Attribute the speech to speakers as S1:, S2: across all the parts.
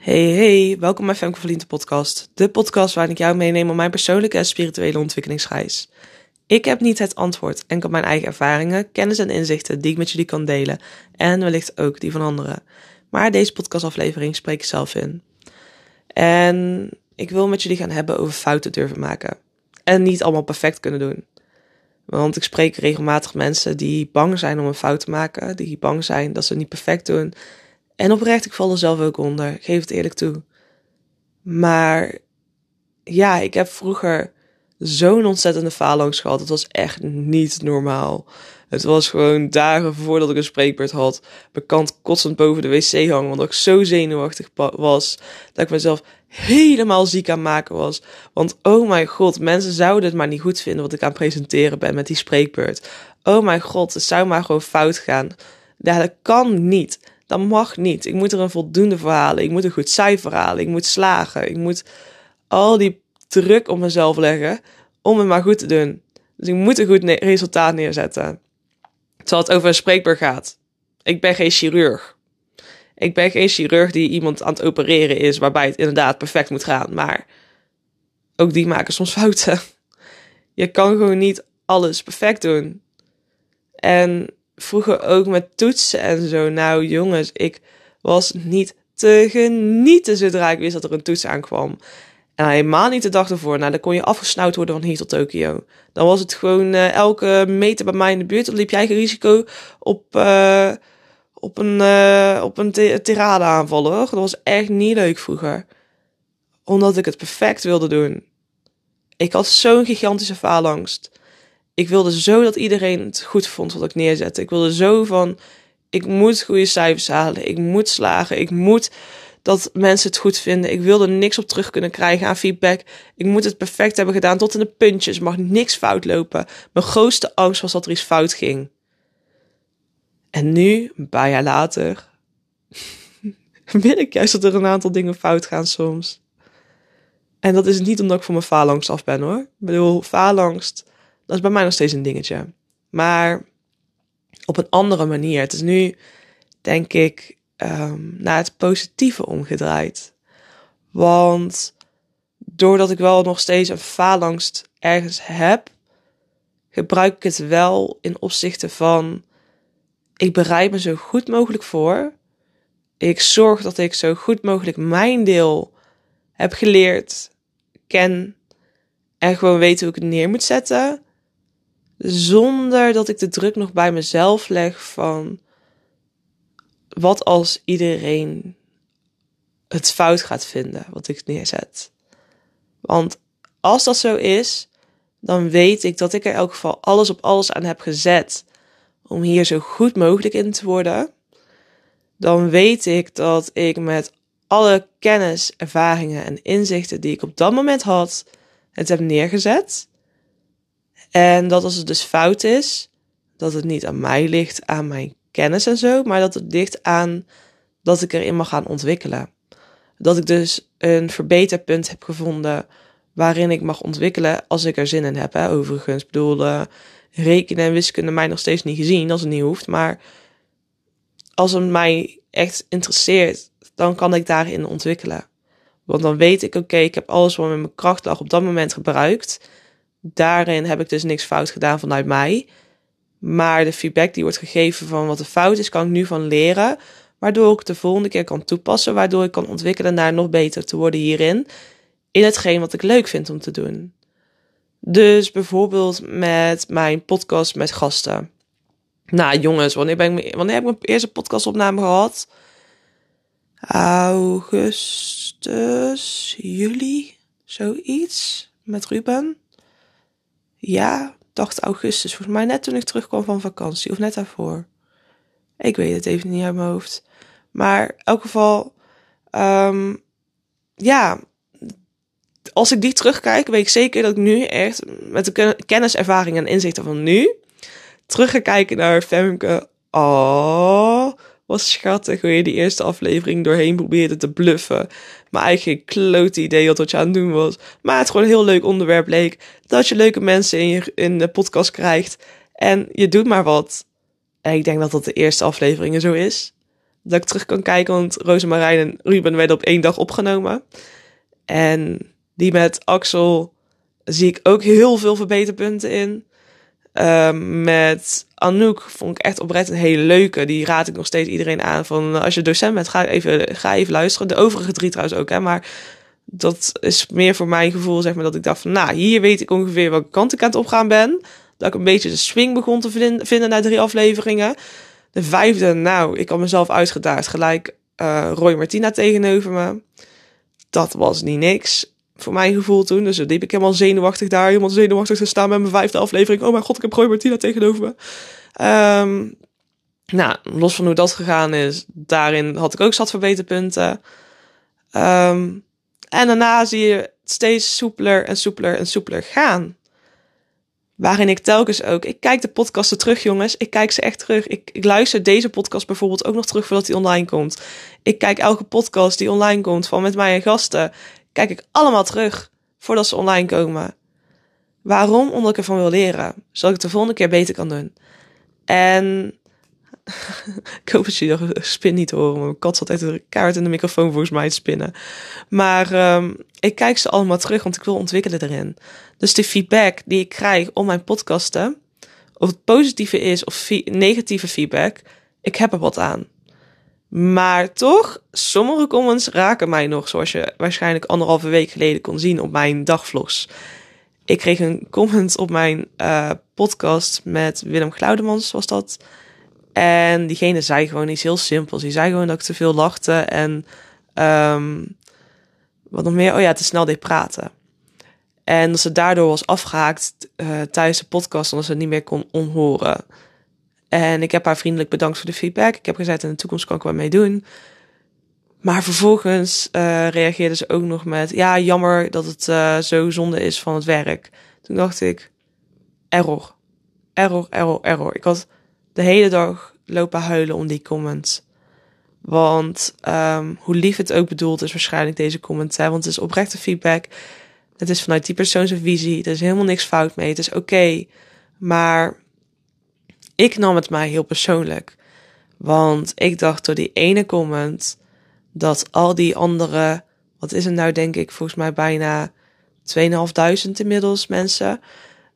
S1: Hey, hey, welkom bij Femke Verliente podcast. De podcast waarin ik jou meeneem op mijn persoonlijke en spirituele ontwikkelingsreis. Ik heb niet het antwoord, enkel mijn eigen ervaringen, kennis en inzichten die ik met jullie kan delen. En wellicht ook die van anderen. Maar deze podcastaflevering spreek ik zelf in. En ik wil met jullie gaan hebben over fouten durven maken. En niet allemaal perfect kunnen doen. Want ik spreek regelmatig mensen die bang zijn om een fout te maken. Die bang zijn dat ze het niet perfect doen. En oprecht, ik val er zelf ook onder. Geef het eerlijk toe. Maar ja, ik heb vroeger zo'n ontzettende faalangst gehad. Het was echt niet normaal. Het was gewoon dagen voordat ik een spreekbeurt had. Bekant kotsend boven de wc hangen. Want ik zo zenuwachtig was. Dat ik mezelf helemaal ziek aan maken was. Want oh mijn god, mensen zouden het maar niet goed vinden wat ik aan het presenteren ben met die spreekbeurt. Oh mijn god, het zou maar gewoon fout gaan. Dat kan niet. Dat mag niet. Ik moet er een voldoende voor halen. Ik moet een goed cijfer halen. Ik moet slagen. Ik moet al die druk op mezelf leggen om het maar goed te doen. Dus ik moet een goed resultaat neerzetten. Terwijl het over een spreekbeurt gaat. Ik ben geen chirurg. Ik ben geen chirurg die iemand aan het opereren is waarbij het inderdaad perfect moet gaan. Maar ook die maken soms fouten. Je kan gewoon niet alles perfect doen. En vroeger ook met toetsen en zo. Nou jongens, ik was niet te genieten zodra ik wist dat er een toets aankwam. En helemaal niet de dag ervoor. Nou, dan kon je afgesnauwd worden van hier tot Tokio. Dan was het gewoon uh, elke meter bij mij in de buurt. Dan liep jij geen risico op, uh, op een, uh, op een tirade aanvallen. Dat was echt niet leuk vroeger. Omdat ik het perfect wilde doen. Ik had zo'n gigantische faalangst. Ik wilde zo dat iedereen het goed vond wat ik neerzette. Ik wilde zo van, ik moet goede cijfers halen. Ik moet slagen. Ik moet dat mensen het goed vinden. Ik wilde niks op terug kunnen krijgen aan feedback. Ik moet het perfect hebben gedaan tot in de puntjes. mag niks fout lopen. Mijn grootste angst was dat er iets fout ging. En nu, een paar jaar later, wil ik juist dat er een aantal dingen fout gaan soms. En dat is niet omdat ik voor mijn faalangst af ben hoor. Ik bedoel, faalangst dat is bij mij nog steeds een dingetje. Maar op een andere manier. Het is nu, denk ik, um, naar het positieve omgedraaid. Want doordat ik wel nog steeds een faalangst ergens heb, gebruik ik het wel in opzichte van: ik bereid me zo goed mogelijk voor. Ik zorg dat ik zo goed mogelijk mijn deel heb geleerd, ken en gewoon weet hoe ik het neer moet zetten zonder dat ik de druk nog bij mezelf leg van wat als iedereen het fout gaat vinden wat ik neerzet. Want als dat zo is, dan weet ik dat ik er in elk geval alles op alles aan heb gezet om hier zo goed mogelijk in te worden. Dan weet ik dat ik met alle kennis, ervaringen en inzichten die ik op dat moment had, het heb neergezet. En dat als het dus fout is, dat het niet aan mij ligt, aan mijn kennis en zo, maar dat het ligt aan dat ik erin mag gaan ontwikkelen. Dat ik dus een verbeterpunt heb gevonden waarin ik mag ontwikkelen als ik er zin in heb. Hè. Overigens, bedoel, uh, rekenen en wiskunde mij nog steeds niet gezien als het niet hoeft, maar als het mij echt interesseert, dan kan ik daarin ontwikkelen. Want dan weet ik, oké, ik heb alles wat met mijn kracht lag op dat moment gebruikt daarin heb ik dus niks fout gedaan vanuit mij. Maar de feedback die wordt gegeven van wat de fout is, kan ik nu van leren. Waardoor ik de volgende keer kan toepassen. Waardoor ik kan ontwikkelen naar nog beter te worden hierin. In hetgeen wat ik leuk vind om te doen. Dus bijvoorbeeld met mijn podcast met gasten. Nou jongens, wanneer, ben ik, wanneer heb ik mijn eerste podcastopname gehad? Augustus, juli, zoiets. Met Ruben ja, dacht augustus. Volgens mij net toen ik terugkwam van vakantie. Of net daarvoor. Ik weet het even niet uit mijn hoofd. Maar in elk geval, um, ja, als ik die terugkijk, weet ik zeker dat ik nu echt met de kennis, ervaring en inzichten van nu terug ga kijken naar Femke. Oh, wat schattig hoe je die eerste aflevering doorheen probeerde te bluffen. Mijn eigen klote idee had wat je aan het doen was. Maar het gewoon een heel leuk onderwerp leek. Dat je leuke mensen in, je, in de podcast krijgt. En je doet maar wat. En ik denk dat dat de eerste afleveringen zo is. Dat ik terug kan kijken, want Rosemarijn en Ruben werden op één dag opgenomen. En die met Axel zie ik ook heel veel verbeterpunten in. Um, met Anouk vond ik echt oprecht een hele leuke. Die raad ik nog steeds iedereen aan. Van als je docent bent, ga even, ga even luisteren. De overige drie trouwens ook, hè. Maar dat is meer voor mijn gevoel, zeg maar, dat ik dacht van... Nou, hier weet ik ongeveer welke kant ik aan het opgaan ben. Dat ik een beetje de swing begon te vinden na drie afleveringen. De vijfde, nou, ik had mezelf uitgedaagd. Gelijk uh, Roy Martina tegenover me. Dat was niet niks voor mijn gevoel toen. Dus liep ik helemaal zenuwachtig daar. Helemaal zenuwachtig te staan met mijn vijfde aflevering. Oh mijn god, ik heb Roy Martina tegenover me. Um, nou, los van hoe dat gegaan is, daarin had ik ook zat verbeterpunten. Um, en daarna zie je het steeds soepeler en soepeler en soepeler gaan. Waarin ik telkens ook, ik kijk de podcasten terug, jongens. Ik kijk ze echt terug. Ik, ik luister deze podcast bijvoorbeeld ook nog terug voordat die online komt. Ik kijk elke podcast die online komt van met mij en gasten kijk ik allemaal terug voordat ze online komen. Waarom? Omdat ik ervan wil leren. Zodat ik het de volgende keer beter kan doen. En ik hoop dat je de spin niet horen. Mijn kat zat een kaart in de microfoon volgens mij te spinnen. Maar um, ik kijk ze allemaal terug, want ik wil ontwikkelen erin. Dus de feedback die ik krijg op mijn podcasten, of het positieve is of negatieve feedback, ik heb er wat aan. Maar toch, sommige comments raken mij nog, zoals je waarschijnlijk anderhalve week geleden kon zien op mijn dagvlogs. Ik kreeg een comment op mijn uh, podcast met Willem Glaudemans, was dat. En diegene zei gewoon iets heel simpels. Die zei gewoon dat ik te veel lachte en um, wat nog meer. Oh ja, te snel deed praten. En dat ze daardoor was afgehaakt uh, tijdens de podcast, omdat ze het niet meer kon onhoren. En ik heb haar vriendelijk bedankt voor de feedback. Ik heb gezegd, in de toekomst kan ik wat mee doen. Maar vervolgens uh, reageerde ze ook nog met: Ja, jammer dat het uh, zo zonde is van het werk. Toen dacht ik: Error. Error, error, error. Ik had de hele dag lopen huilen om die comments. Want um, hoe lief het ook bedoeld is, waarschijnlijk deze comments. Hè? Want het is oprechte feedback. Het is vanuit die persoon zijn visie. Er is helemaal niks fout mee. Het is oké. Maar ik nam het mij heel persoonlijk. Want ik dacht door die ene comment dat al die andere, wat is het nou denk ik, volgens mij bijna 2500 inmiddels mensen,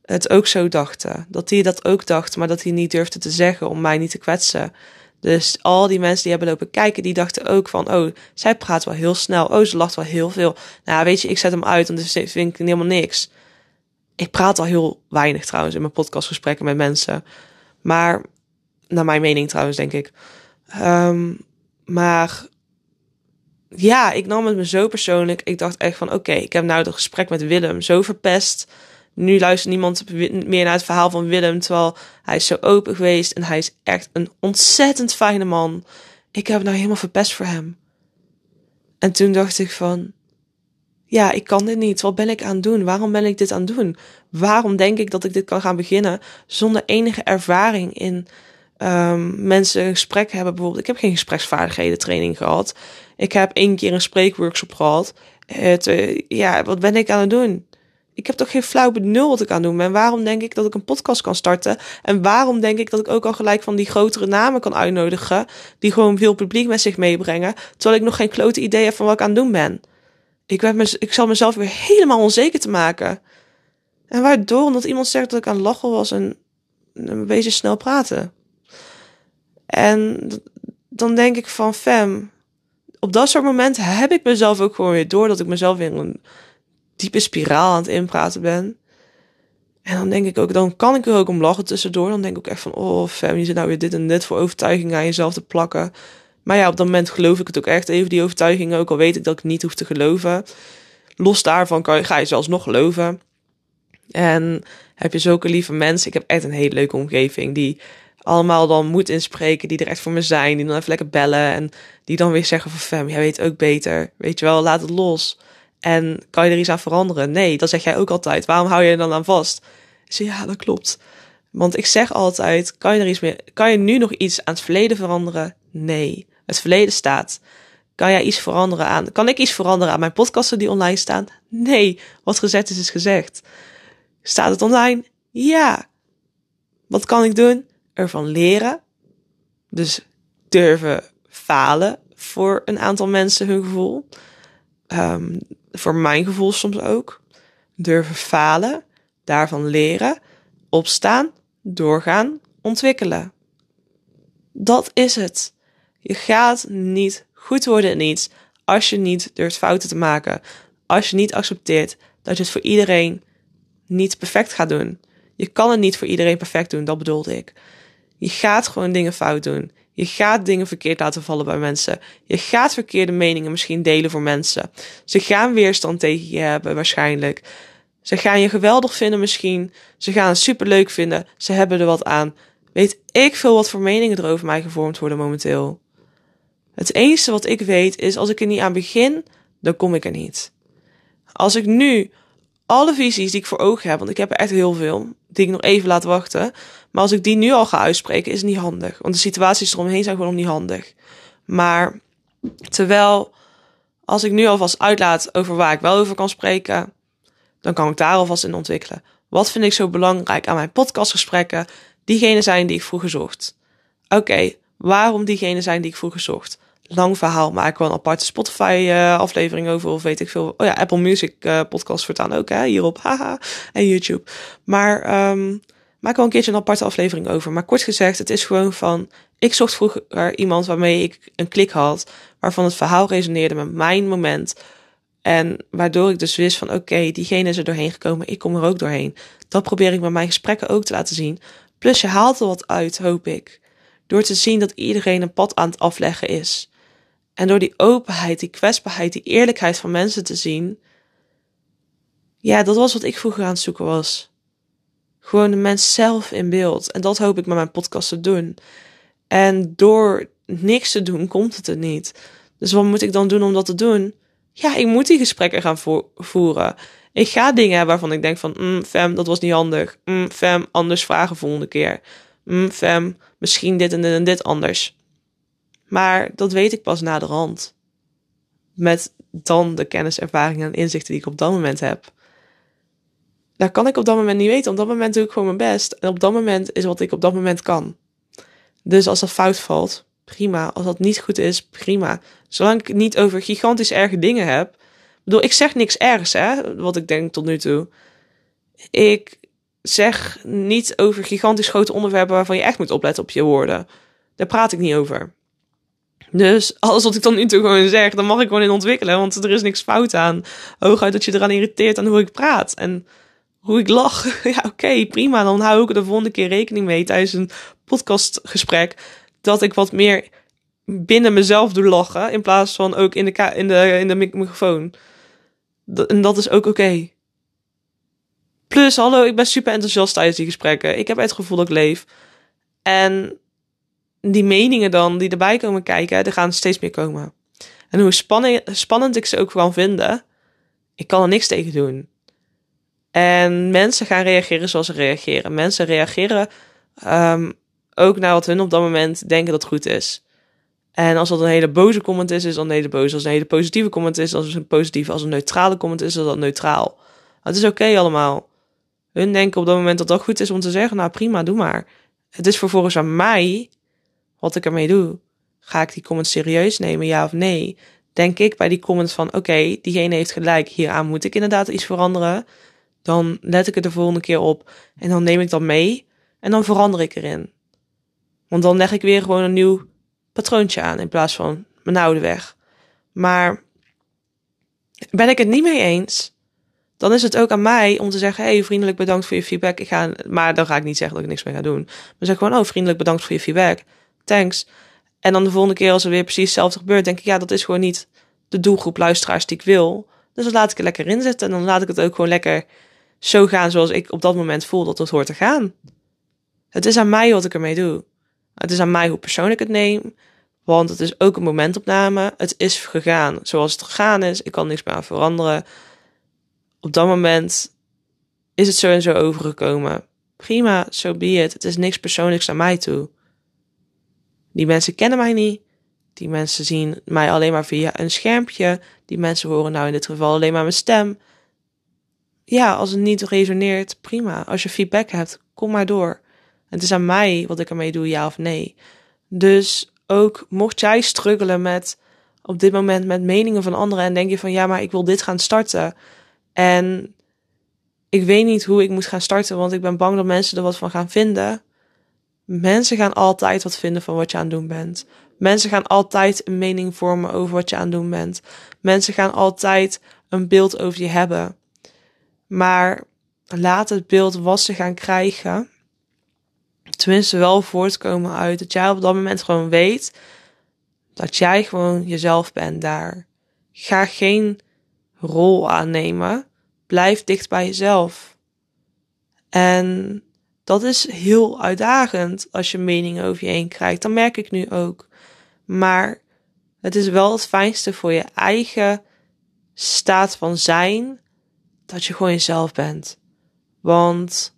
S1: het ook zo dachten. Dat die dat ook dacht, maar dat hij niet durfde te zeggen om mij niet te kwetsen. Dus al die mensen die hebben lopen kijken, die dachten ook van, oh, zij praat wel heel snel. Oh, ze lacht wel heel veel. Nou, weet je, ik zet hem uit, want dus vind ik helemaal niks. Ik praat al heel weinig trouwens in mijn podcastgesprekken met mensen. Maar, naar mijn mening trouwens, denk ik. Um, maar ja, ik nam het me zo persoonlijk. Ik dacht echt van, oké, ik heb nou het gesprek met Willem zo verpest. Nu luistert niemand meer naar het verhaal van Willem, terwijl hij is zo open geweest en hij is echt een ontzettend fijne man. Ik heb nou helemaal verpest voor hem. En toen dacht ik van, ja, ik kan dit niet. Wat ben ik aan het doen? Waarom ben ik dit aan het doen? Waarom denk ik dat ik dit kan gaan beginnen zonder enige ervaring in um, mensen een gesprek hebben? Bijvoorbeeld, ik heb geen gespreksvaardigheden training gehad. Ik heb één keer een spreekworkshop gehad. Het, uh, ja, wat ben ik aan het doen? Ik heb toch geen flauw benul wat ik aan het doen ben. Waarom denk ik dat ik een podcast kan starten? En waarom denk ik dat ik ook al gelijk van die grotere namen kan uitnodigen, die gewoon veel publiek met zich meebrengen, terwijl ik nog geen klote idee heb van wat ik aan het doen ben? Ik, werd ik zal mezelf weer helemaal onzeker te maken. En waardoor? Omdat iemand zegt dat ik aan het lachen was en een beetje snel praten. En dan denk ik van, fam, op dat soort momenten heb ik mezelf ook gewoon weer door dat ik mezelf weer een diepe spiraal aan het inpraten ben. En dan denk ik ook, dan kan ik er ook om lachen tussendoor. Dan denk ik ook echt van, oh fam, je zit nou weer dit en dit voor overtuiging aan jezelf te plakken. Maar ja, op dat moment geloof ik het ook echt even, die overtuigingen. Ook al weet ik dat ik niet hoef te geloven. Los daarvan kan je, ga je zelfs nog geloven. En heb je zulke lieve mensen. Ik heb echt een hele leuke omgeving. Die allemaal dan moed inspreken. Die er echt voor me zijn. Die dan even lekker bellen. En die dan weer zeggen van fam, jij weet ook beter. Weet je wel, laat het los. En kan je er iets aan veranderen? Nee, dat zeg jij ook altijd. Waarom hou je er dan aan vast? Zeg ja, dat klopt. Want ik zeg altijd, kan je er iets meer, kan je nu nog iets aan het verleden veranderen? Nee het verleden staat. Kan jij iets veranderen aan? Kan ik iets veranderen aan mijn podcasten die online staan? Nee, wat gezegd is, is gezegd. Staat het online? Ja. Wat kan ik doen? Ervan leren. Dus durven falen voor een aantal mensen hun gevoel. Um, voor mijn gevoel soms ook. Durven falen, daarvan leren, opstaan, doorgaan, ontwikkelen. Dat is het. Je gaat niet goed worden in iets als je niet durft fouten te maken. Als je niet accepteert dat je het voor iedereen niet perfect gaat doen. Je kan het niet voor iedereen perfect doen, dat bedoelde ik. Je gaat gewoon dingen fout doen. Je gaat dingen verkeerd laten vallen bij mensen. Je gaat verkeerde meningen misschien delen voor mensen. Ze gaan weerstand tegen je hebben, waarschijnlijk. Ze gaan je geweldig vinden misschien. Ze gaan het superleuk vinden. Ze hebben er wat aan. Weet ik veel wat voor meningen er over mij gevormd worden momenteel. Het enige wat ik weet is, als ik er niet aan begin, dan kom ik er niet. Als ik nu alle visies die ik voor ogen heb, want ik heb er echt heel veel, die ik nog even laat wachten. Maar als ik die nu al ga uitspreken, is het niet handig. Want de situaties eromheen zijn gewoon niet handig. Maar terwijl, als ik nu alvast uitlaat over waar ik wel over kan spreken, dan kan ik daar alvast in ontwikkelen. Wat vind ik zo belangrijk aan mijn podcastgesprekken? Diegene zijn die ik vroeger zocht. Oké, waarom diegene zijn die ik vroeger zocht? Lang verhaal maken we een aparte Spotify uh, aflevering over of weet ik veel. Oh ja, Apple Music uh, podcast voortaan ook hè, hierop, haha, en YouTube. Maar um, maak wel een keertje een aparte aflevering over. Maar kort gezegd, het is gewoon van, ik zocht vroeger iemand waarmee ik een klik had, waarvan het verhaal resoneerde met mijn moment. En waardoor ik dus wist van, oké, diegene is er doorheen gekomen, ik kom er ook doorheen. Dat probeer ik met mijn gesprekken ook te laten zien. Plus je haalt er wat uit, hoop ik. Door te zien dat iedereen een pad aan het afleggen is. En door die openheid, die kwetsbaarheid, die eerlijkheid van mensen te zien. Ja, dat was wat ik vroeger aan het zoeken was. Gewoon de mens zelf in beeld. En dat hoop ik met mijn podcast te doen. En door niks te doen, komt het er niet. Dus wat moet ik dan doen om dat te doen? Ja, ik moet die gesprekken gaan voeren. Ik ga dingen hebben waarvan ik denk van, mm, fam, dat was niet handig. Mm, fam, anders vragen volgende keer. Mm, fam, misschien dit en dit en dit anders. Maar dat weet ik pas na de rand. Met dan de kennis, ervaringen en inzichten die ik op dat moment heb. Daar kan ik op dat moment niet weten. Op dat moment doe ik gewoon mijn best. En op dat moment is wat ik op dat moment kan. Dus als dat fout valt, prima. Als dat niet goed is, prima. Zolang ik niet over gigantisch erge dingen heb. Ik bedoel, ik zeg niks ergs, hè, wat ik denk tot nu toe. Ik zeg niet over gigantisch grote onderwerpen waarvan je echt moet opletten op je woorden. Daar praat ik niet over. Dus alles wat ik dan nu toe gewoon zeg, dan mag ik gewoon in ontwikkelen, want er is niks fout aan. Hooguit dat je eraan irriteert aan hoe ik praat en hoe ik lach. Ja, oké, prima. Dan hou ik er de volgende keer rekening mee tijdens een podcastgesprek dat ik wat meer binnen mezelf doe lachen in plaats van ook in de, in de, in de microfoon. en dat is ook oké. Plus, hallo, ik ben super enthousiast tijdens die gesprekken. Ik heb het gevoel dat ik leef. En die meningen dan die erbij komen kijken, er gaan steeds meer komen. En hoe spannend, ik ze ook kan vinden, ik kan er niks tegen doen. En mensen gaan reageren zoals ze reageren. Mensen reageren um, ook naar wat hun op dat moment denken dat goed is. En als dat een hele boze comment is, is dat een hele boze. Als een hele positieve comment is, het een positieve. Als een neutrale comment is, is dat neutraal. Het is oké allemaal. Hun denken op dat moment dat dat goed is om te zeggen, nou prima, doe maar. Het is vervolgens aan mij wat ik ermee doe. Ga ik die comment serieus nemen, ja of nee? Denk ik bij die comments van, oké, diegene heeft gelijk, hieraan moet ik inderdaad iets veranderen. Dan let ik er de volgende keer op en dan neem ik dat mee en dan verander ik erin. Want dan leg ik weer gewoon een nieuw patroontje aan in plaats van mijn oude weg. Maar ben ik het niet mee eens, dan is het ook aan mij om te zeggen: hey, vriendelijk bedankt voor je feedback. Ik ga, maar dan ga ik niet zeggen dat ik niks meer ga doen. Maar zeg gewoon: oh, vriendelijk bedankt voor je feedback thanks. En dan de volgende keer als er weer precies hetzelfde gebeurt, denk ik, ja, dat is gewoon niet de doelgroep luisteraars die ik wil. Dus dan laat ik er lekker in zitten en dan laat ik het ook gewoon lekker zo gaan zoals ik op dat moment voel dat het hoort te gaan. Het is aan mij wat ik ermee doe. Het is aan mij hoe persoonlijk het neem. Want het is ook een momentopname. Het is gegaan zoals het gegaan is. Ik kan niks meer aan veranderen. Op dat moment is het zo en zo overgekomen. Prima, zo so be it. Het is niks persoonlijks aan mij toe. Die mensen kennen mij niet. Die mensen zien mij alleen maar via een schermpje. Die mensen horen nou in dit geval alleen maar mijn stem. Ja, als het niet resoneert, prima. Als je feedback hebt, kom maar door. Het is aan mij wat ik ermee doe, ja of nee. Dus ook mocht jij struggelen met op dit moment met meningen van anderen en denk je van ja, maar ik wil dit gaan starten. En ik weet niet hoe ik moet gaan starten, want ik ben bang dat mensen er wat van gaan vinden. Mensen gaan altijd wat vinden van wat je aan het doen bent. Mensen gaan altijd een mening vormen over wat je aan het doen bent. Mensen gaan altijd een beeld over je hebben. Maar laat het beeld wat ze gaan krijgen, tenminste wel voortkomen uit dat jij op dat moment gewoon weet dat jij gewoon jezelf bent daar. Ga geen rol aannemen. Blijf dicht bij jezelf. En dat is heel uitdagend als je meningen over je heen krijgt. Dat merk ik nu ook. Maar het is wel het fijnste voor je eigen staat van zijn dat je gewoon jezelf bent. Want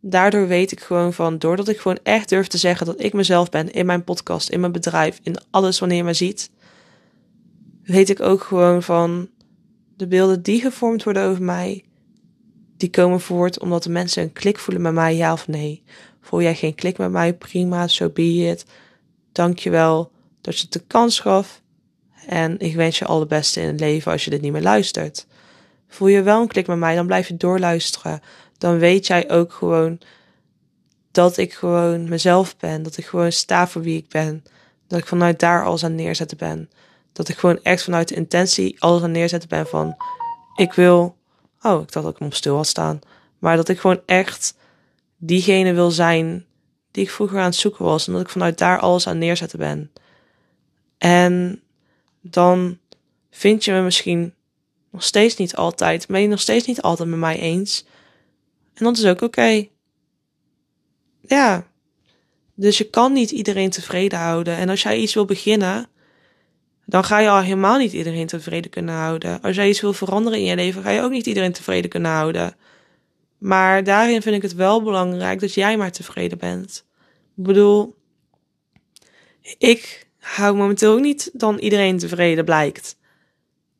S1: daardoor weet ik gewoon van, doordat ik gewoon echt durf te zeggen dat ik mezelf ben in mijn podcast, in mijn bedrijf, in alles wanneer je me ziet, weet ik ook gewoon van de beelden die gevormd worden over mij, die komen voort omdat de mensen een klik voelen met mij, ja of nee. Voel jij geen klik met mij? Prima, so be it. Dankjewel dat je het de kans gaf. En ik wens je al het beste in het leven als je dit niet meer luistert. Voel je wel een klik met mij, dan blijf je doorluisteren. Dan weet jij ook gewoon dat ik gewoon mezelf ben. Dat ik gewoon sta voor wie ik ben. Dat ik vanuit daar alles aan neerzetten ben. Dat ik gewoon echt vanuit de intentie alles aan neerzetten ben van... Ik wil... Oh, ik dacht dat ik hem op stil had staan. Maar dat ik gewoon echt diegene wil zijn die ik vroeger aan het zoeken was. En dat ik vanuit daar alles aan neerzetten ben. En dan vind je me misschien nog steeds niet altijd, ben je nog steeds niet altijd met mij eens. En dat is ook oké. Ja. Dus je kan niet iedereen tevreden houden. En als jij iets wil beginnen, dan ga je al helemaal niet iedereen tevreden kunnen houden. Als jij iets wil veranderen in je leven, ga je ook niet iedereen tevreden kunnen houden. Maar daarin vind ik het wel belangrijk dat jij maar tevreden bent. Ik bedoel, ik hou momenteel ook niet dan iedereen tevreden blijkt.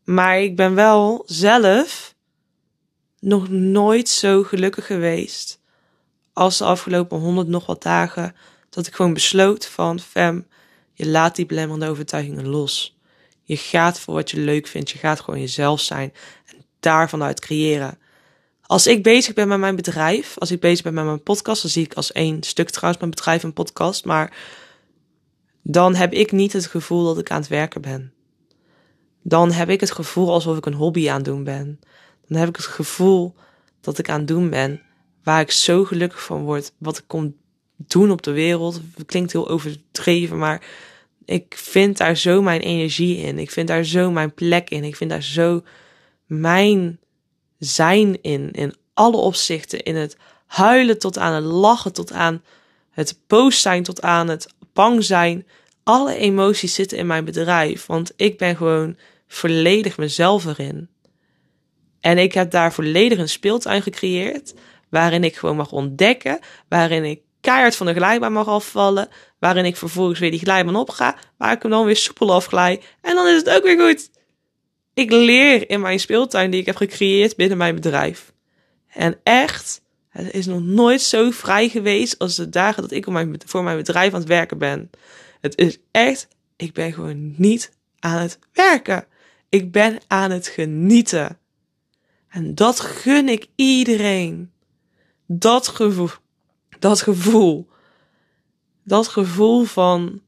S1: Maar ik ben wel zelf nog nooit zo gelukkig geweest als de afgelopen honderd nog wat dagen. Dat ik gewoon besloot van, fam, je laat die belemmerende overtuigingen los. Je gaat voor wat je leuk vindt. Je gaat gewoon jezelf zijn en daarvan uit creëren. Als ik bezig ben met mijn bedrijf, als ik bezig ben met mijn podcast, dan zie ik als één stuk trouwens mijn bedrijf een podcast, maar dan heb ik niet het gevoel dat ik aan het werken ben. Dan heb ik het gevoel alsof ik een hobby aan het doen ben. Dan heb ik het gevoel dat ik aan het doen ben waar ik zo gelukkig van word. Wat ik kom doen op de wereld. Klinkt heel overdreven, maar ik vind daar zo mijn energie in. Ik vind daar zo mijn plek in. Ik vind daar zo mijn zijn in. In alle opzichten. In het huilen tot aan het lachen, tot aan het boos zijn, tot aan het bang zijn. Alle emoties zitten in mijn bedrijf. Want ik ben gewoon volledig mezelf erin. En ik heb daar volledig een speeltuin gecreëerd. Waarin ik gewoon mag ontdekken. Waarin ik keihard van de glijbaan mag afvallen. Waarin ik vervolgens weer die glijbaan opga. Waar ik hem dan weer soepel afglij. En dan is het ook weer goed. Ik leer in mijn speeltuin die ik heb gecreëerd binnen mijn bedrijf. En echt, het is nog nooit zo vrij geweest als de dagen dat ik voor mijn bedrijf aan het werken ben. Het is echt, ik ben gewoon niet aan het werken. Ik ben aan het genieten. En dat gun ik iedereen. Dat gevoel, dat gevoel, dat gevoel van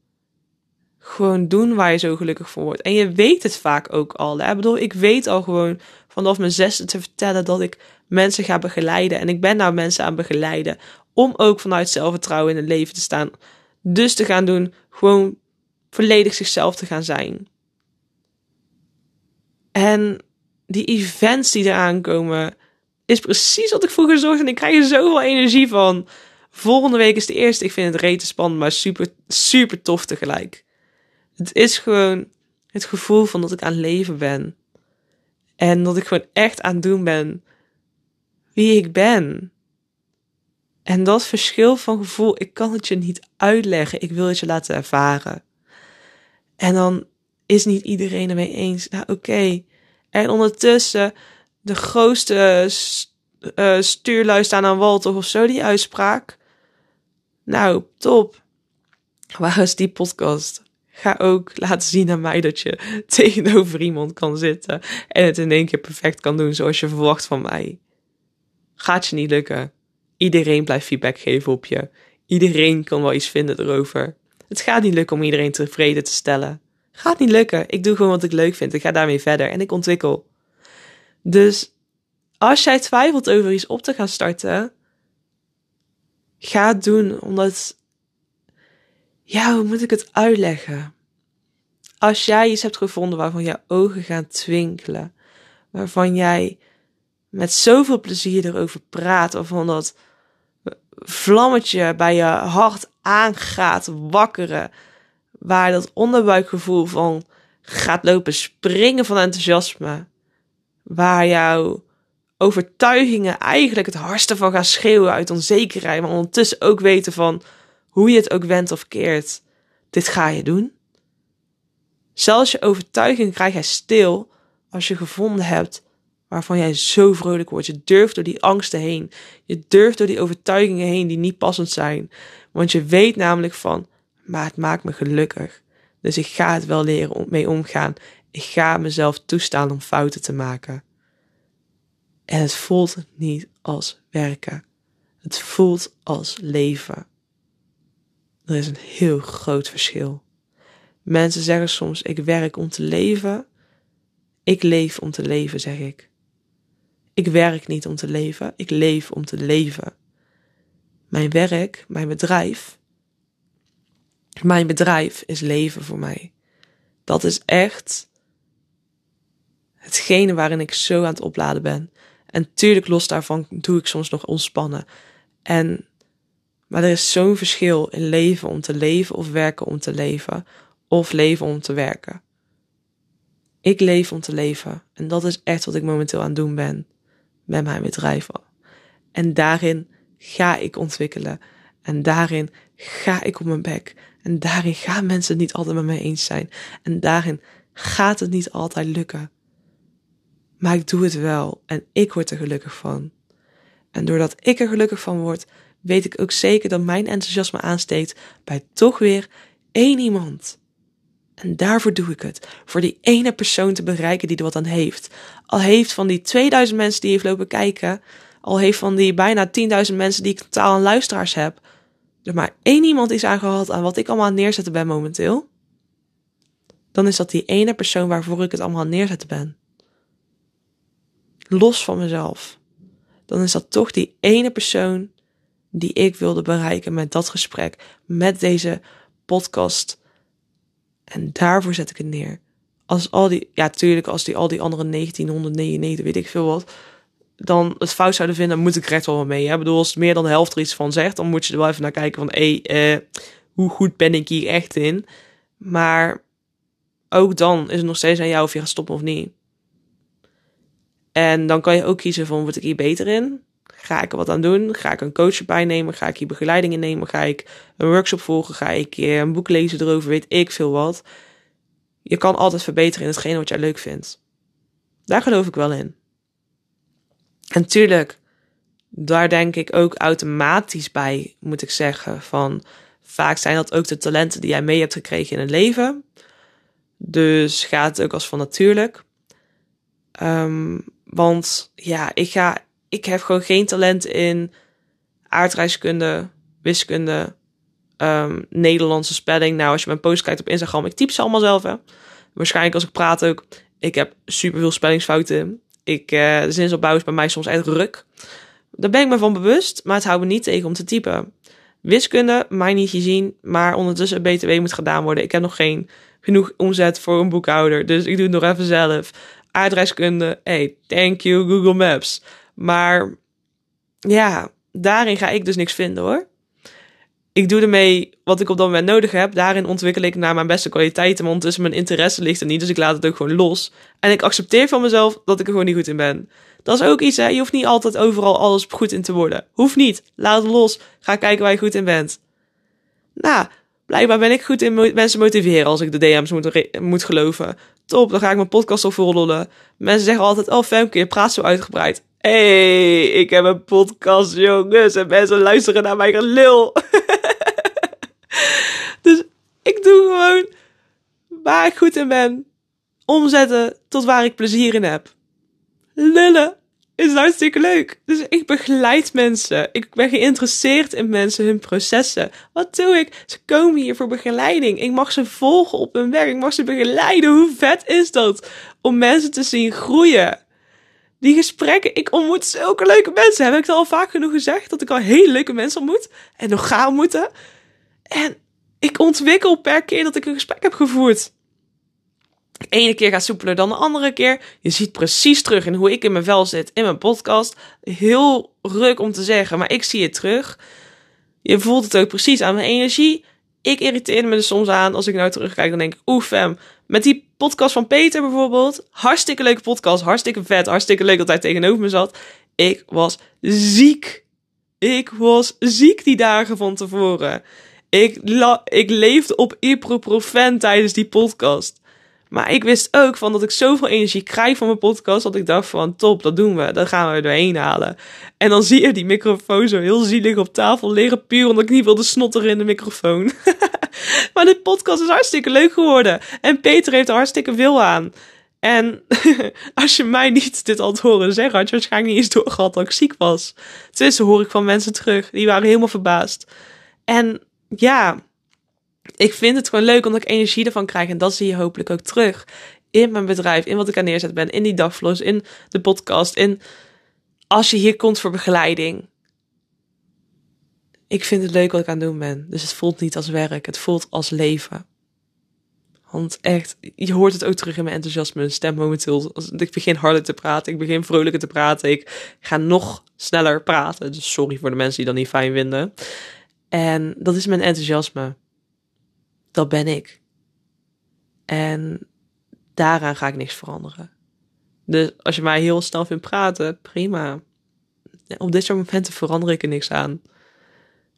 S1: gewoon doen waar je zo gelukkig voor wordt. En je weet het vaak ook al. Hè? Ik bedoel, ik weet al gewoon vanaf mijn zesde te vertellen dat ik mensen ga begeleiden. En ik ben nou mensen aan begeleiden om ook vanuit zelfvertrouwen in het leven te staan. Dus te gaan doen, gewoon volledig zichzelf te gaan zijn. En die events die eraan komen, is precies wat ik vroeger zorgde. En ik krijg er zoveel energie van. Volgende week is de eerste. Ik vind het rete spannend, maar super, super tof tegelijk. Het is gewoon het gevoel van dat ik aan leven ben. En dat ik gewoon echt aan het doen ben wie ik ben. En dat verschil van gevoel, ik kan het je niet uitleggen. Ik wil het je laten ervaren. En dan is niet iedereen ermee eens. Nou, oké. En ondertussen de grootste uh, stuurlui staan aan wal, toch of zo, die uitspraak. Nou, top. Waar is die podcast? ga ook laten zien aan mij dat je tegenover iemand kan zitten en het in één keer perfect kan doen zoals je verwacht van mij. Gaat je niet lukken. Iedereen blijft feedback geven op je. Iedereen kan wel iets vinden erover. Het gaat niet lukken om iedereen tevreden te stellen. Gaat niet lukken. Ik doe gewoon wat ik leuk vind. Ik ga daarmee verder en ik ontwikkel. Dus als jij twijfelt over iets op te gaan starten, ga het doen omdat. Ja, hoe moet ik het uitleggen? Als jij iets hebt gevonden waarvan je ogen gaan twinkelen, waarvan jij met zoveel plezier erover praat, waarvan dat vlammetje bij je hart aangaat wakkeren, waar dat onderbuikgevoel van gaat lopen springen van enthousiasme, waar jouw overtuigingen eigenlijk het hardste van gaan schreeuwen uit onzekerheid, maar ondertussen ook weten van hoe je het ook wendt of keert, dit ga je doen. Zelfs je overtuiging krijg jij stil als je gevonden hebt waarvan jij zo vrolijk wordt. Je durft door die angsten heen. Je durft door die overtuigingen heen die niet passend zijn. Want je weet namelijk van, maar het maakt me gelukkig. Dus ik ga het wel leren mee omgaan. Ik ga mezelf toestaan om fouten te maken. En het voelt niet als werken. Het voelt als leven. Er is een heel groot verschil. Mensen zeggen soms: ik werk om te leven. Ik leef om te leven, zeg ik. Ik werk niet om te leven, ik leef om te leven. Mijn werk, mijn bedrijf, mijn bedrijf is leven voor mij. Dat is echt hetgene waarin ik zo aan het opladen ben. En tuurlijk los daarvan doe ik soms nog ontspannen. En, maar er is zo'n verschil in leven om te leven of werken om te leven. Of leven om te werken. Ik leef om te leven. En dat is echt wat ik momenteel aan het doen ben met mijn bedrijf. En daarin ga ik ontwikkelen. En daarin ga ik op mijn bek. En daarin gaan mensen het niet altijd met mij eens zijn. En daarin gaat het niet altijd lukken. Maar ik doe het wel en ik word er gelukkig van. En doordat ik er gelukkig van word, weet ik ook zeker dat mijn enthousiasme aansteekt bij toch weer één iemand. En daarvoor doe ik het. Voor die ene persoon te bereiken die er wat aan heeft. Al heeft van die 2000 mensen die heeft lopen kijken, al heeft van die bijna 10.000 mensen die ik totaal aan luisteraars heb, er maar één iemand is aangehad aan wat ik allemaal aan neerzetten ben momenteel, dan is dat die ene persoon waarvoor ik het allemaal aan neerzetten ben. Los van mezelf. Dan is dat toch die ene persoon die ik wilde bereiken met dat gesprek, met deze podcast en daarvoor zet ik het neer. Als al die, ja, tuurlijk, als die al die andere 1999, weet ik veel wat, dan het fout zouden vinden, moet ik recht wel mee. Ik bedoel, als meer dan de helft er iets van zegt, dan moet je er wel even naar kijken van, hé, uh, hoe goed ben ik hier echt in? Maar ook dan is het nog steeds aan jou of je gaat stoppen of niet. En dan kan je ook kiezen van, word ik hier beter in? Ga ik er wat aan doen? Ga ik een coach erbij nemen? Ga ik hier begeleiding in nemen? Ga ik een workshop volgen? Ga ik een boek lezen erover? Weet ik veel wat. Je kan altijd verbeteren in hetgene wat jij leuk vindt. Daar geloof ik wel in. En tuurlijk, daar denk ik ook automatisch bij, moet ik zeggen. Van vaak zijn dat ook de talenten die jij mee hebt gekregen in het leven. Dus gaat het ook als van natuurlijk. Um, want ja, ik ga ik heb gewoon geen talent in aardrijkskunde, wiskunde, um, Nederlandse spelling. Nou, als je mijn post kijkt op Instagram, ik typ ze allemaal zelf. Hè. Waarschijnlijk als ik praat ook. Ik heb superveel spellingsfouten. Ik, uh, de zinsopbouw is bij mij soms echt ruk. Daar ben ik me van bewust, maar het houdt me niet tegen om te typen. Wiskunde, mij niet gezien, maar ondertussen een BTW moet gedaan worden. Ik heb nog geen genoeg omzet voor een boekhouder, dus ik doe het nog even zelf. Aardrijkskunde, hey, thank you Google Maps. Maar ja, daarin ga ik dus niks vinden hoor. Ik doe ermee wat ik op dat moment nodig heb. Daarin ontwikkel ik naar mijn beste kwaliteiten. Maar ondertussen mijn interesse ligt er niet. Dus ik laat het ook gewoon los. En ik accepteer van mezelf dat ik er gewoon niet goed in ben. Dat is ook iets, hè. Je hoeft niet altijd overal alles goed in te worden. Hoeft niet. Laat het los. Ga kijken waar je goed in bent. Nou, blijkbaar ben ik goed in mensen motiveren als ik de DM's moet, moet geloven. Top, dan ga ik mijn podcast op rollen. Mensen zeggen altijd, oh Femke, je praat zo uitgebreid hey, ik heb een podcast, jongens. En mensen luisteren naar mijn gelul. dus ik doe gewoon waar ik goed in ben, omzetten tot waar ik plezier in heb. Lullen is hartstikke leuk. Dus ik begeleid mensen. Ik ben geïnteresseerd in mensen, hun processen. Wat doe ik? Ze komen hier voor begeleiding. Ik mag ze volgen op hun werk. Ik mag ze begeleiden. Hoe vet is dat? Om mensen te zien groeien. Die gesprekken, ik ontmoet zulke leuke mensen. Heb ik het al vaak genoeg gezegd dat ik al hele leuke mensen ontmoet en nog ga ontmoeten. En ik ontwikkel per keer dat ik een gesprek heb gevoerd. Ene keer gaat soepeler dan de andere keer. Je ziet precies terug in hoe ik in mijn vel zit in mijn podcast. Heel ruk om te zeggen, maar ik zie het terug. Je voelt het ook precies aan mijn energie. Ik irriteerde me er soms aan. Als ik nou terugkijk, dan denk ik, oeh fam. Met die podcast van Peter bijvoorbeeld. Hartstikke leuke podcast. Hartstikke vet. Hartstikke leuk dat hij tegenover me zat. Ik was ziek. Ik was ziek die dagen van tevoren. Ik, ik leefde op ibuprofen tijdens die podcast. Maar ik wist ook van dat ik zoveel energie krijg van mijn podcast. Dat ik dacht van top, dat doen we. Dat gaan we er doorheen halen. En dan zie je die microfoon zo heel zielig op tafel liggen. Puur omdat ik niet wilde snotteren in de microfoon. maar de podcast is hartstikke leuk geworden. En Peter heeft er hartstikke veel aan. En als je mij niet dit had horen zeggen, had je waarschijnlijk niet eens doorgehad dat ik ziek was. Tussen hoor ik van mensen terug. Die waren helemaal verbaasd. En ja, ik vind het gewoon leuk omdat ik energie ervan krijg. En dat zie je hopelijk ook terug in mijn bedrijf, in wat ik aan neerzet ben, in die dagvlogs, in de podcast, in als je hier komt voor begeleiding. Ik vind het leuk wat ik aan het doen ben. Dus het voelt niet als werk, het voelt als leven. Want echt, je hoort het ook terug in mijn enthousiasme, mijn stem momenteel. Ik begin harder te praten, ik begin vrolijker te praten. Ik ga nog sneller praten. Dus sorry voor de mensen die dat niet fijn vinden. En dat is mijn enthousiasme dat ben ik. En daaraan ga ik niks veranderen. Dus als je mij heel snel vindt praten, prima. Op dit soort momenten verander ik er niks aan.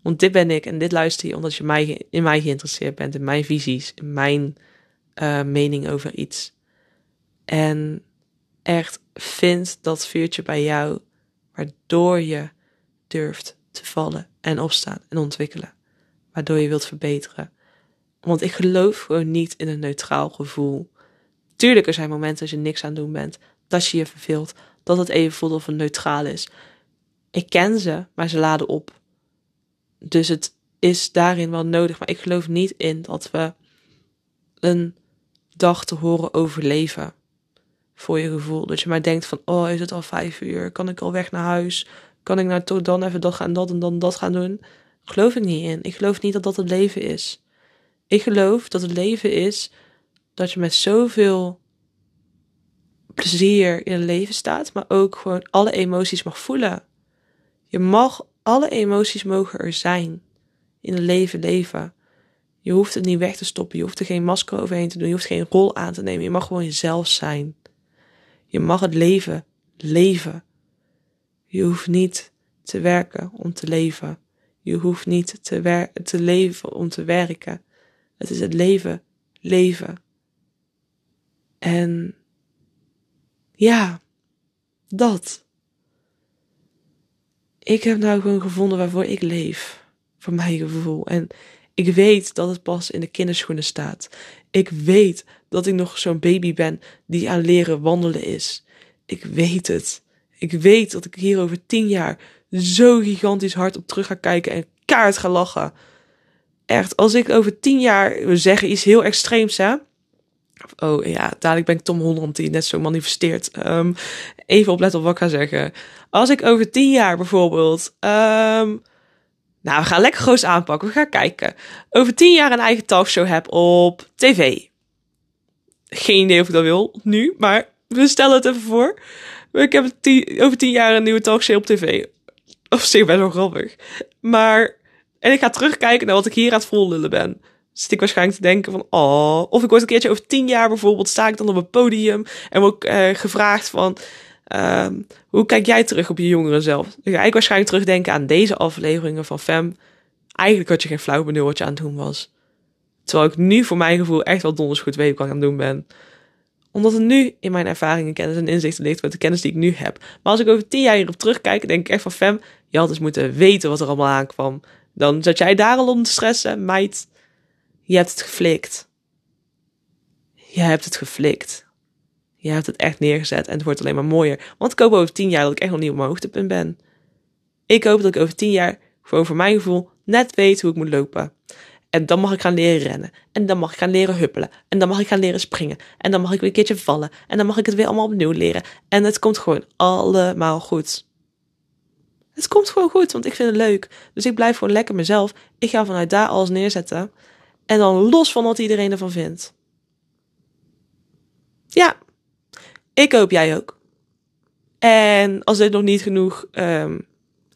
S1: Want dit ben ik en dit luister je omdat je mij, in mij geïnteresseerd bent, in mijn visies, in mijn uh, mening over iets. En echt vind dat vuurtje bij jou, waardoor je durft te vallen en opstaan en ontwikkelen. Waardoor je wilt verbeteren. Want ik geloof gewoon niet in een neutraal gevoel. Tuurlijk, er zijn momenten als je niks aan het doen bent, dat je je verveelt, dat het even voelt of het neutraal is. Ik ken ze, maar ze laden op. Dus het is daarin wel nodig. Maar ik geloof niet in dat we een dag te horen overleven. Voor je gevoel. Dat je maar denkt van, oh, is het al vijf uur? Kan ik al weg naar huis? Kan ik nou toch dan even dat gaan, dat en dan dat gaan doen? Geloof ik niet in. Ik geloof niet dat dat het leven is. Ik geloof dat het leven is dat je met zoveel plezier in het leven staat, maar ook gewoon alle emoties mag voelen. Je mag, alle emoties mogen er zijn. In het leven leven. Je hoeft het niet weg te stoppen. Je hoeft er geen masker overheen te doen. Je hoeft geen rol aan te nemen. Je mag gewoon jezelf zijn. Je mag het leven leven. Je hoeft niet te werken om te leven. Je hoeft niet te, te leven om te werken. Het is het leven, leven. En ja, dat. Ik heb nou gewoon gevonden waarvoor ik leef. Voor mijn gevoel. En ik weet dat het pas in de kinderschoenen staat. Ik weet dat ik nog zo'n baby ben die aan leren wandelen is. Ik weet het. Ik weet dat ik hier over tien jaar zo gigantisch hard op terug ga kijken en kaart ga lachen echt, als ik over tien jaar, we zeggen iets heel extreems, hè. Oh ja, dadelijk ben ik Tom Holland die net zo manifesteert. Um, even opletten op wat ik ga zeggen. Als ik over tien jaar bijvoorbeeld. Um, nou, we gaan lekker groot aanpakken. We gaan kijken. Over tien jaar een eigen talkshow heb op tv. Geen idee of ik dat wil nu, maar we stellen het even voor. Ik heb over tien jaar een nieuwe talkshow op tv. Of zich best wel grappig. Maar en ik ga terugkijken naar wat ik hier aan het vollullen ben. Zit ik waarschijnlijk te denken van, oh. Of ik word een keertje over tien jaar bijvoorbeeld, sta ik dan op een podium en word uh, gevraagd van, uh, hoe kijk jij terug op je jongeren zelf? Dan ga ik waarschijnlijk terugdenken aan deze afleveringen van Fem. Eigenlijk had je geen flauw benul wat je aan het doen was. Terwijl ik nu voor mijn gevoel echt wel donders goed weet wat ik aan het doen ben. Omdat het nu in mijn ervaringen, kennis en inzichten ligt met de kennis die ik nu heb. Maar als ik over tien jaar hierop terugkijk, denk ik echt van Fem, je had dus moeten weten wat er allemaal aankwam. Dan zat jij daar al om te stressen, meid. Je hebt het geflikt. je hebt het geflikt. Je hebt het echt neergezet en het wordt alleen maar mooier. Want ik hoop over tien jaar dat ik echt nog niet op mijn hoogtepunt ben. Ik hoop dat ik over tien jaar, gewoon voor mijn gevoel, net weet hoe ik moet lopen. En dan mag ik gaan leren rennen. En dan mag ik gaan leren huppelen. En dan mag ik gaan leren springen. En dan mag ik weer een keertje vallen. En dan mag ik het weer allemaal opnieuw leren. En het komt gewoon allemaal goed. Het komt gewoon goed, want ik vind het leuk. Dus ik blijf gewoon lekker mezelf. Ik ga vanuit daar alles neerzetten. En dan los van wat iedereen ervan vindt. Ja, ik hoop jij ook. En als dit nog niet genoeg um,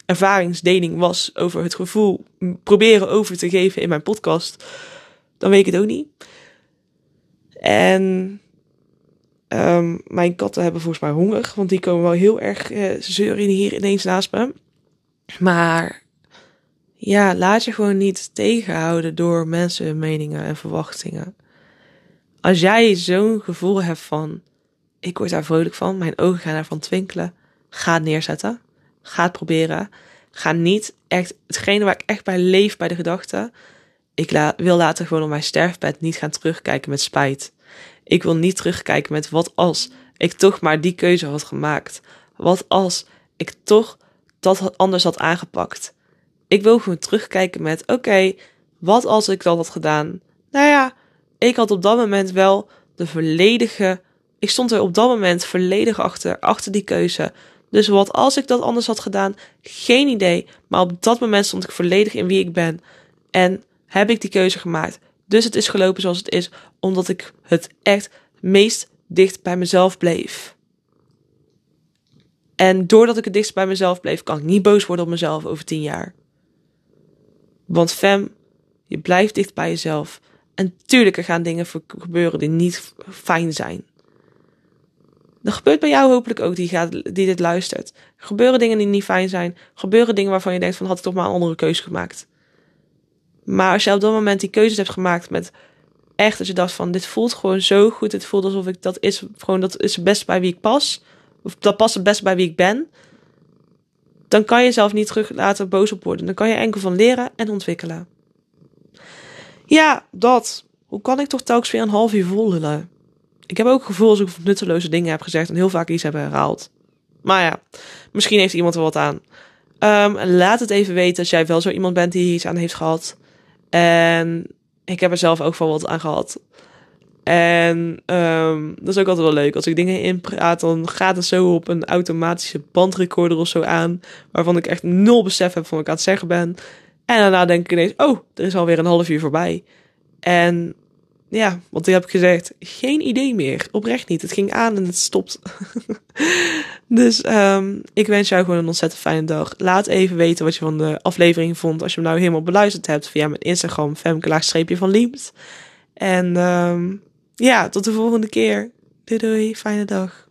S1: ervaringsdeling was over het gevoel proberen over te geven in mijn podcast, dan weet ik het ook niet. En um, mijn katten hebben volgens mij honger, want die komen wel heel erg uh, zeuren hier ineens naast me. Maar ja, laat je gewoon niet tegenhouden door mensen, meningen en verwachtingen. Als jij zo'n gevoel hebt van, ik word daar vrolijk van, mijn ogen gaan daarvan twinkelen, ga neerzetten. Ga het proberen. Ga niet echt, hetgene waar ik echt bij leef bij de gedachte, ik wil later gewoon op mijn sterfbed niet gaan terugkijken met spijt. Ik wil niet terugkijken met wat als ik toch maar die keuze had gemaakt. Wat als ik toch dat anders had aangepakt. Ik wil gewoon terugkijken met: oké, wat als ik dat had gedaan? Nou ja, ik had op dat moment wel de volledige. Ik stond er op dat moment volledig achter, achter die keuze. Dus wat als ik dat anders had gedaan? Geen idee. Maar op dat moment stond ik volledig in wie ik ben. En heb ik die keuze gemaakt. Dus het is gelopen zoals het is, omdat ik het echt meest dicht bij mezelf bleef. En doordat ik het dichtst bij mezelf bleef, kan ik niet boos worden op mezelf over tien jaar. Want fem, je blijft dicht bij jezelf. En tuurlijk, er gaan dingen gebeuren die niet fijn zijn. Dat gebeurt bij jou hopelijk ook, die, gaat, die dit luistert. Er gebeuren dingen die niet fijn zijn. Er gebeuren dingen waarvan je denkt van, had ik toch maar een andere keuze gemaakt. Maar als je op dat moment die keuzes hebt gemaakt met echt, dat je dacht van, dit voelt gewoon zo goed. Het voelt alsof ik, dat is gewoon, dat is best bij wie ik pas of dat past het best bij wie ik ben, dan kan je jezelf niet terug laten boos op worden. Dan kan je enkel van leren en ontwikkelen. Ja, dat. Hoe kan ik toch telkens weer een half uur volgen? Ik heb ook het gevoel als ik nutteloze dingen heb gezegd en heel vaak iets heb herhaald. Maar ja, misschien heeft iemand er wat aan. Um, laat het even weten als jij wel zo iemand bent die iets aan heeft gehad. En ik heb er zelf ook wel wat aan gehad. En um, dat is ook altijd wel leuk. Als ik dingen inpraat, dan gaat het zo op een automatische bandrecorder of zo aan. Waarvan ik echt nul besef heb van wat ik aan het zeggen ben. En daarna denk ik ineens, oh, er is alweer een half uur voorbij. En ja, wat heb ik gezegd? Geen idee meer. Oprecht niet. Het ging aan en het stopt. dus um, ik wens jou gewoon een ontzettend fijne dag. Laat even weten wat je van de aflevering vond. Als je hem nou helemaal beluisterd hebt via mijn Instagram, femke van Liemt. En um, ja, tot de volgende keer. Doei doei, fijne dag.